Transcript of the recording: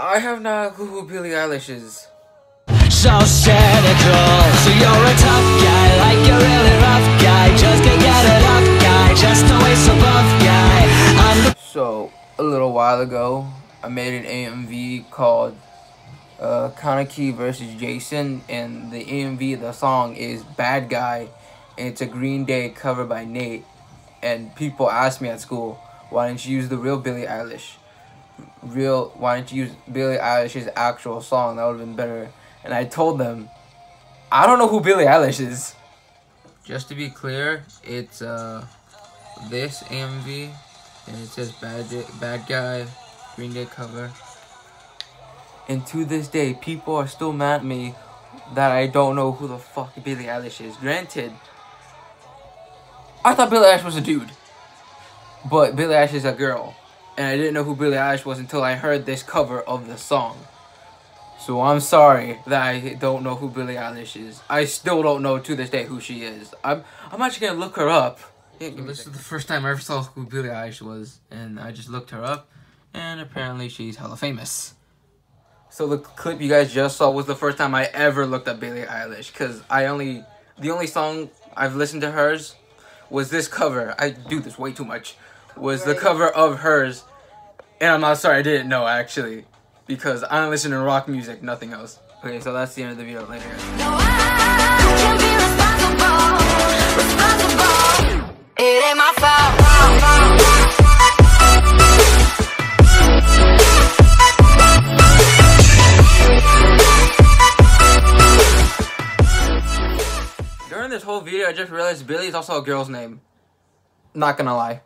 I have no clue who Billie Eilish is. So cynical. So you're a tough guy, like a really rough guy. Just can't get enough guy, just always above guy. I'm So, a little while ago, I made an AMV called uh, Kaneki versus Jason, and the AMV of the song is Bad Guy, and it's a Green Day cover by Nate. And people asked me at school, why didn't you use the real Billie Eilish? Real, why didn't you use Billie Eilish's actual song? That would have been better. And I told them, I don't know who Billie Eilish is. Just to be clear, it's uh, this AMV and it says bad bad guy green day cover and to this day people are still mad at me that i don't know who the fuck billie eilish is granted i thought billie eilish was a dude but billie eilish is a girl and i didn't know who billie eilish was until i heard this cover of the song so i'm sorry that i don't know who billie eilish is i still don't know to this day who she is i'm i'm actually gonna look her up yeah, this is the first time I ever saw who Billie Eilish was, and I just looked her up, and apparently she's hella famous. So the clip you guys just saw was the first time I ever looked up Billie Eilish, cause I only the only song I've listened to hers was this cover. I do this way too much. Was the cover of hers, and I'm not sorry I didn't know actually, because I don't listen to rock music, nothing else. Okay, so that's the end of the video. Later. No, I can't be responsible. Responsible. It ain't my fault. During this whole video, I just realized Billy is also a girl's name. Not gonna lie.